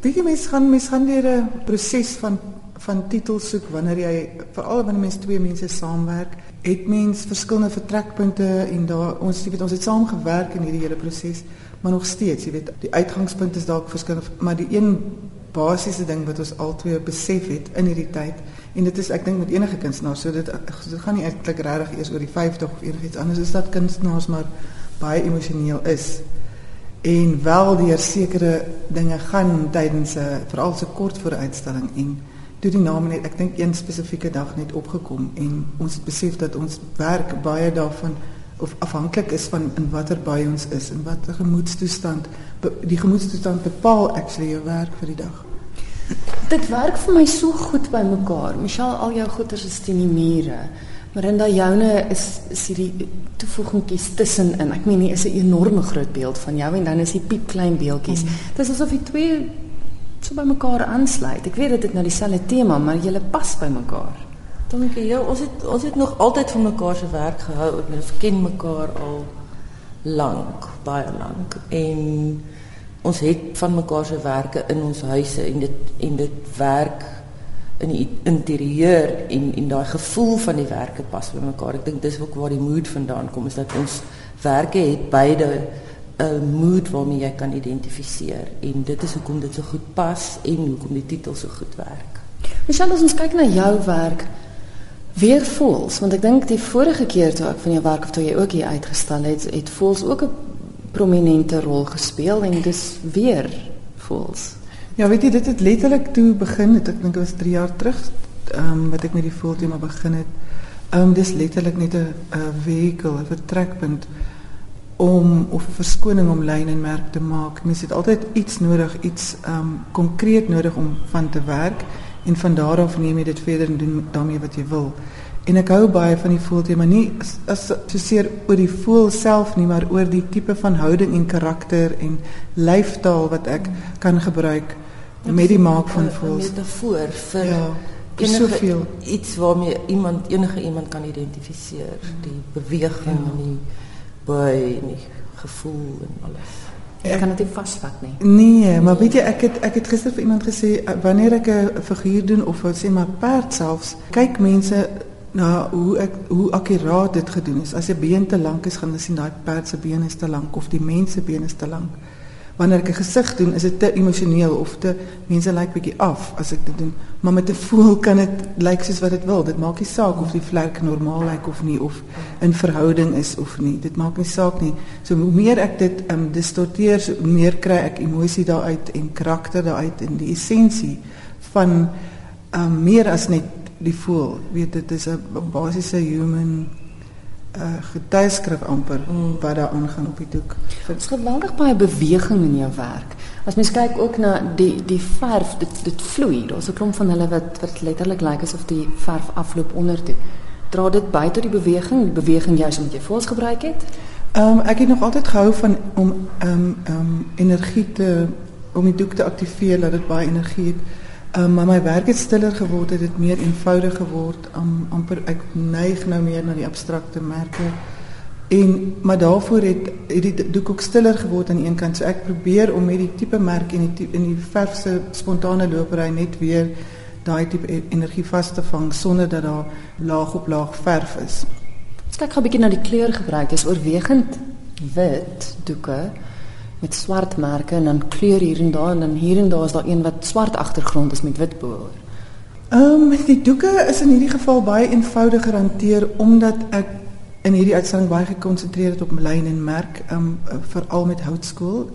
Weet jy mens gaan mens gaan deur 'n proses van van titels soek wanneer jy veral wanneer mens twee mense saamwerk, het mens verskillende vertrekpunte en daar ons jy weet ons het saam gewerk in hierdie hele proses, maar nog steeds, jy weet, die uitgangspunt is dalk verskillend, maar die een basiese ding wat ons albei besef het in hierdie tyd en dit is ek dink met enige kunstenaar so dit dit gaan nie eintlik regtig eers oor die 50 of enigiets anders is dat kunstenaars maar baie emosioneel is en wel deur sekere dinge gaan tydens 'n veral so kort voor uitstalling en toe die naam net ek dink een spesifieke dag net opgekom en ons het besef dat ons werk baie daarvan of afhanklik is van in watter by ons is en watter gemoedstoestand die gemoedstoestand bepaal actually jou werk vir die dag. Dit werk vir my so goed by mekaar. Michelle al jou goeders is teen die mure. Marinda joune is is hierdie toevoegingkies tussenin. Ek meen hier is 'n enorme groot beeld van jou en dan is die piep klein. Mm. Dit is asof die twee so by mekaar aansluit. Ek weet dit het nou dieselfde tema, maar julle pas by mekaar. Dankie. Ja, ons het ons het nog altyd van mekaar se werk gehou. Ons ken mekaar al lank, baie lank. En ons het van mekaar se werke in ons huise en dit en dit werk in die interieur en en daai gevoel van die werke pas by mekaar. Ek dink dis ook waar die mood vandaan kom is dat ons werke het beide 'n mood waarmee jy kan identifiseer en dit is hoekom dit so goed pas en hoekom die titel so goed werk. Michelle, as ons kyk na jou werk, weer voels, want ek dink die vorige keer toe ek van jou werk of toe jy ook hier uitgestal het, het voels ook 'n prominente rol gespeel en dis weer voels. Ja, weet jy, dit het letterlik toe begin, het, ek dink dit was 3 jaar terug, ehm um, wat ek met die voeltema begin het. Ehm um, dis letterlik net 'n vehikel, 'n vertrekpunt om of 'n verskoning om lyn en merk te maak. Mens het altyd iets nodig, iets ehm um, konkreet nodig om van te werk en van daar af neem jy dit verder en doen daarmee wat jy wil. En ek hou baie van die voeltema, nie as, as so seer oor die voel self nie, maar oor die tipe van houding en karakter en lyfstaal wat ek kan gebruik met die maak van voels. 'n metafoor vir ja, enige soveel iets waarmee iemand enige iemand kan identifiseer, die beweging ja. en die by en die gevoel en alles. Ek kan dit nie vasvat nie. Nee, maar weet jy ek het ek het gister vir iemand gesê wanneer ek 'n figuur doen of wat sê maar perd selfs, kyk mense na hoe ek hoe akkuraat dit gedoen is. As 'n been te lank is, gaan hulle sien daai perd se been is te lank of die mens se been is te lank wanneer ek 'n gesig doen, is dit te emosioneel of te mense lyk like bietjie af as ek dit doen. Maar met 'n voel kan dit lyk like soos wat dit wil. Dit maak nie saak of die vlek normaal lyk like of nie of in verhouding is of nie. Dit maak nie saak nie. So hoe meer ek dit um distorteer, so meer kry ek emosie daaruit en karakter daaruit en die essensie van um meer as net die voel. Weet dit is 'n basiese human uh, getuieskrif amper mm. wat daar aangaan op die doek. Dit is geweldig baie beweging in jou werk. As mens kyk ook na die die verf, dit dit vloei. Daar's 'n klomp van hulle wat wat letterlik lyk like asof die verf afloop onder toe. Dra dit by tot die beweging, die beweging juist omdat jy voels gebruik het? Ehm um, ek het nog altyd gehou van om ehm um, ehm um, energie te om die doek te aktiveer dat dit baie energie het. Um, maar my werk het stiller geword, het dit meer eenvoudig geword. Um, ek neig nou meer na die abstrakte merke. En maar daarvoor het, het die doek ook stiller geword aan die een kant. So ek probeer om met die tipe merk en die in die verfse spontane lopery net weer daai tipe e-, energie vas te vang sonder dat daar laag op laag verf is. Kyk gou 'n bietjie na die kleur gebruik. Dit is oorwegend wit doeke met swart merke en dan kleur hier en daar en dan hier en daar is daar een wat swart agtergrond is met wit bo. Ehm um, die doeke is in hierdie geval baie eenvoudiger hanteer omdat ek in hierdie uitstalling baie gekonsentreer het op lyn en merk, ehm um, veral met houtskool.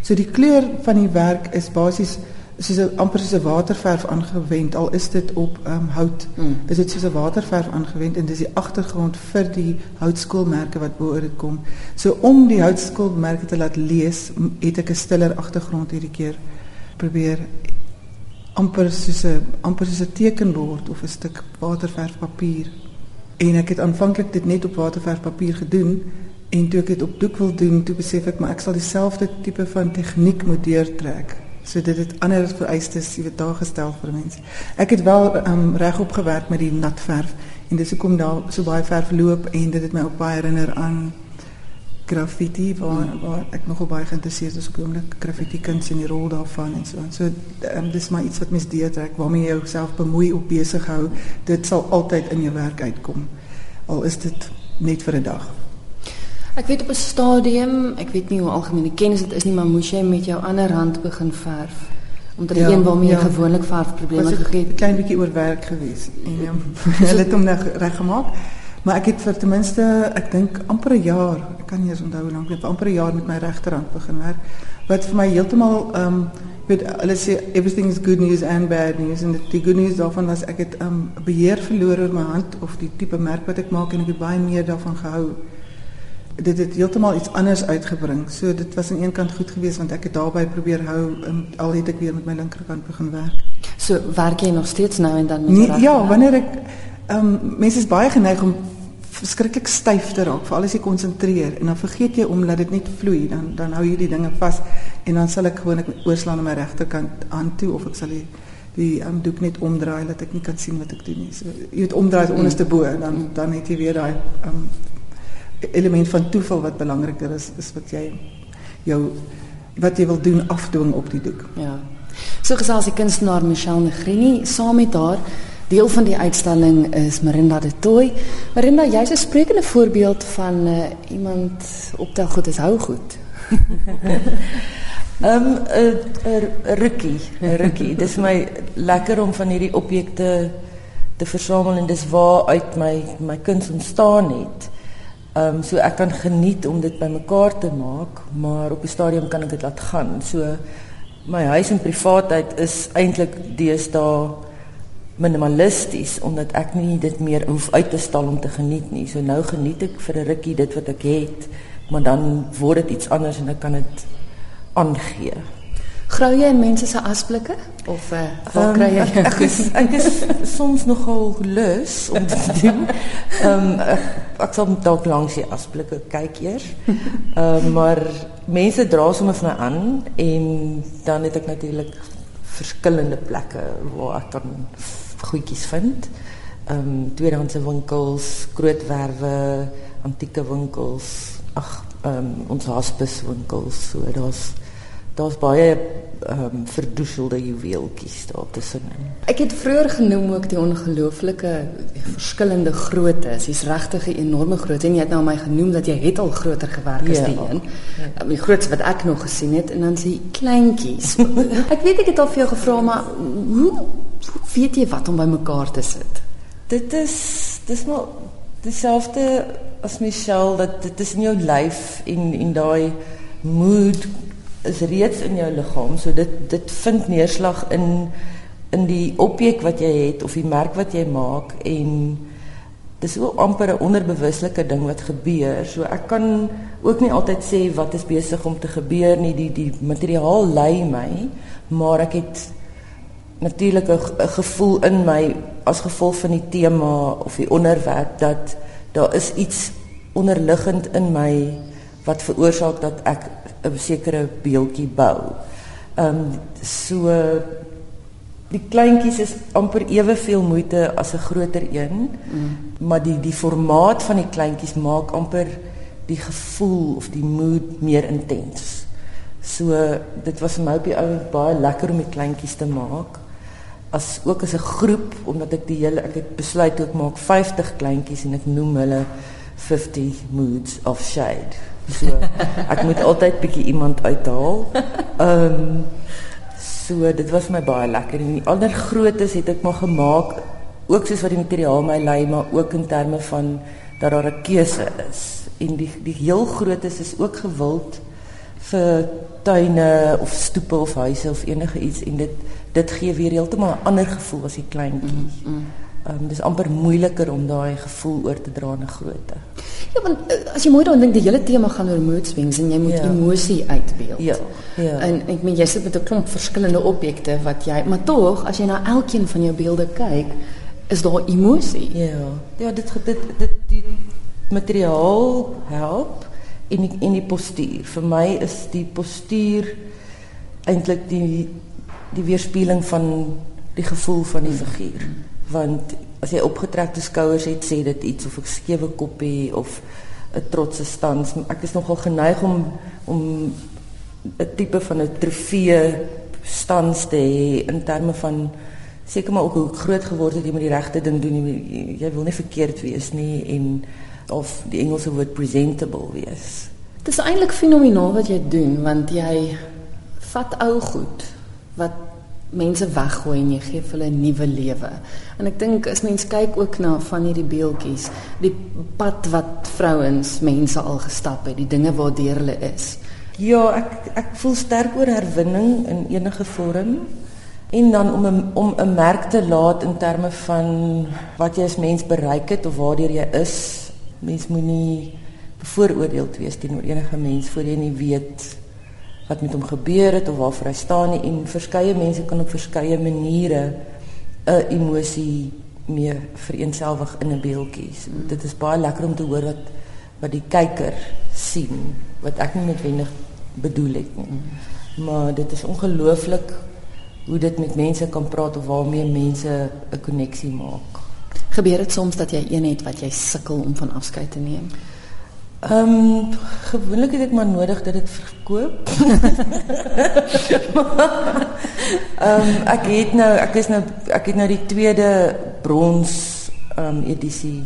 So die kleur van die werk is basies soos 'n amper soos 'n waterverf aangewend al is dit op um, hout mm. is dit soos 'n waterverf aangewend en dis die agtergrond vir die houtskoolmerke wat bo oor dit kom. So om die houtskoolmerke te laat lees het ek 'n stiller agtergrond hierdie keer probeer amper soos 'n amper soos 'n tekenbord of 'n stuk waterverfpapier en ek het aanvanklik dit net op waterverfpapier gedoen en toe ek dit op doek wil doen toe besef ek maar ek sal dieselfde tipe van tegniek moet deurtrek So dit het ander vereistes jy weet daar gestel vir mense. Ek het wel um, regop gewerk met die nat verf en dis hoekom daar so baie verf loop en dit het my ook baie herinner aan graffiti waar waar ek nogal baie geïnteresseerd is op die oomblik graffiti kuns en die rol daarvan en so aan. So um, dis maar iets wat mens deurtrek waarmee jy jouself bemoei of besig hou. Dit sal altyd in jou werk uitkom. Al is dit net vir 'n dag. Ek weet op 'n stadium, ek weet nie hoe algemeen die kennis dit is nie, maar moes jy met jou ander hand begin verf omdat ja, een waarmee jy ja. gewoonlik verfprobleme gekry het, 'n klein bietjie oorwerk geweest en ja, hulle het hom nou reggemaak. Maar ek het vir ten minste, ek dink amper 'n jaar, ek kan nie eens onthou hoe lank nie, amper 'n jaar met my regterhand begin werk wat vir my heeltemal ehm um, weet hulle sê everything is good news and bad news en die good news daarvan was ek het ehm um, beheer verloor oor my hand of die tipe merk wat ek maak en ek het baie meer daarvan gehou. Dit het heeltemal iets anders uitgebring. So dit was aan een kant goed geweest want ek het daarbey probeer hou al het ek weer met my linkerkant begin werk. So werk jy nog steeds nou en dan met nee, Ja, wanneer ek ehm um, mense is baie geneig om verskriklik styf te raak, veral as jy konsentreer en dan vergeet jy om dat dit net vloei, dan dan hou jy die dinge vas en dan sal ek gewoonlik oorslaan aan my regterkant aan toe of ek sal die die um, doek net omdraai dat ek nie kan sien wat ek doen nie. So jy het omdraai onderste bo en dan dan het jy weer daai um, element van toeval wat belangriker is is wat jy jou wat jy wil doen afdwing op die doek. Ja. So gesels die kunstenaar Michelle Negrini saam met haar Deel van die uitstalling is Marinda de Toy. Marinda, jy's 'n sprekende voorbeeld van uh, iemand optel goed is hou goed. Ehm 'n rukkie, 'n rukkie. Dis my lekker om van hierdie objekte te versamel en dis waar uit my my kuns ontstaan het. Ehm um, so ek kan geniet om dit bymekaar te maak, maar op 'n stadium kan ek dit laat gaan. So my huis en privaatheid is eintlik deesdae minimalisties omdat ek nie dit meer hoef uit te stal om te geniet nie. So nou geniet ek vir 'n rukkie dit wat ek het, maar dan word dit iets anders en ek kan dit aangee. Grou jy in mense se asblikke of uh, waar um, kry jy ek, ek is ek is soms nogal lus om dit te doen. Ehm um, ek, ek sal dalk langs die asblikke kyk eers. Ehm um, maar mense dra sommer my aan en dan het ek natuurlik verskillende plekke waar ek kan goedjies vind. Ehm um, tweedehandse winkels, grootwerwe, antieke winkels, ag ehm um, ons winkels, so daar's daar's baie ehm um, verdoeselde juweeltjies daar tussenin. Ek het vroeër genoem ook die ongelooflike verskillende groottes. Dis regtig 'n enorme grootte en jy het nou my genoem dat jy het al groter gewerk as ja, die een. Ja. Die grootste wat ek nog gesien het en dan sien kleintjies. ek weet ek het al vir jou gevra maar hoe weet jy wat om by mekaar te sit? Dit is dis maar dieselfde as Michelle dat dit is in jou lyf en en daai mood is reeds in jou liggaam. So dit dit vind neerslag in in die objek wat jy het of die merk wat jy maak en dis ook amper 'n onderbewuslike ding wat gebeur. So ek kan ook nie altyd sê wat is besig om te gebeur nie. Die die materiaal lei my, maar ek het natuurlik 'n gevoel in my as gevolg van die tema of die onderwerp dat daar is iets onderliggend in my wat veroorsaak dat ek 'n sekere beeldjie bou. Ehm um, so die kleintjies is amper eweveel moeite as 'n groter een, mm. maar die die formaat van die kleintjies maak amper die gevoel of die mood meer intens. So dit was vir my op die ou baie lekker om die kleintjies te maak as ook as 'n groep omdat ek die hele ek het besluit ek maak 50 kleintjies en ek noem hulle 50 moods of shade. So ek moet altyd bietjie iemand uithaal. Ehm um, so dit was my baie lekker en die ander grootes het ek maar gemaak ook soos wat die materiaal my lei maar ook in terme van dat daar 'n keuse is. En die die heel grootes is ook gewild vir tuine of stoepe of huise of enige iets en dit dit gee weer heeltemal 'n ander gevoel as die kleintjies. Mm, mm. Ehm um, dis amper moeiliker om daai gevoel oor te dra na grootte. Ja, want uh, as jy mooi daaraan dink, die hele tema gaan oor mood swings en jy moet ja. emosie uitbeeld. Ja. Ja. En ek meen jy sit met 'n klomp verskillende objekte wat jy, maar tog as jy na elkeen van jou beelde kyk, is daar emosie. Ja. Ja, dit dit dit die materiaal help en die, en die postuur. Vir my is die postuur eintlik die die weerspieëling van die gevoel van die figuur. Want as jy opgetrekte skouers het, sê dit iets of 'n skewe koppie of 'n trotse stans. Ek is nogal geneig om om 'n tipe van 'n trofee stans te hê in terme van seker maar ook hoe groot geword het jy met die regte ding doen jy, jy wil nie verkeerd wees nie en of die Engelse woord presentable wees. Dit is eintlik fenomenaal wat jy doen want jy vat ou goed wat mense weggooi en jy gee hulle 'n nuwe lewe. En ek dink as mens kyk ook na van hierdie beeltjies, die pad wat vrouens mense al gestap het, die dinge waardeur hulle is. Ja, ek ek voel sterk oor herwinning in enige vorm en dan om 'n om 'n merk te laat in terme van wat jy as mens bereik het of waar jy is. Mens moenie bevooroordeeld wees teenoor enige mens voor jy nie weet wat met hom gebeur het of waarvoor hy staan nie en verskeie mense kan op verskeie maniere 'n emosie meer vereenselwig in 'n beeldjie. So, dit is baie lekker om te hoor wat wat die kyker sien wat ek nie noodwendig bedoel het nie. Maar dit is ongelooflik hoe dit met mense kan praat of waarmee mense 'n koneksie maak. Gebeur dit soms dat jy een het wat jy sukkel om van afskeid te neem? Ehm um, gewoonlik het ek maar nodig dat dit verkoop. Ehm um, ek het nou ek is nou ek het nou die tweede brons ehm um, edisie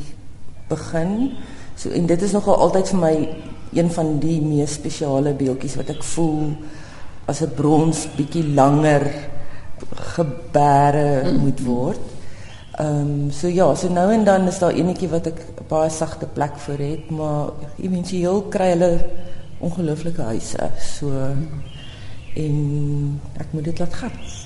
begin. So en dit is nogal altyd vir my een van die mees spesiale beeldjies wat ek voel as 'n brons bietjie langer gebere moet word. Ehm um, so ja, so nou en dan is daar enetjie wat ek baie sagte plek vir het, maar éventueel kry hulle ongelooflike huise. So en ek moet dit laat gaan.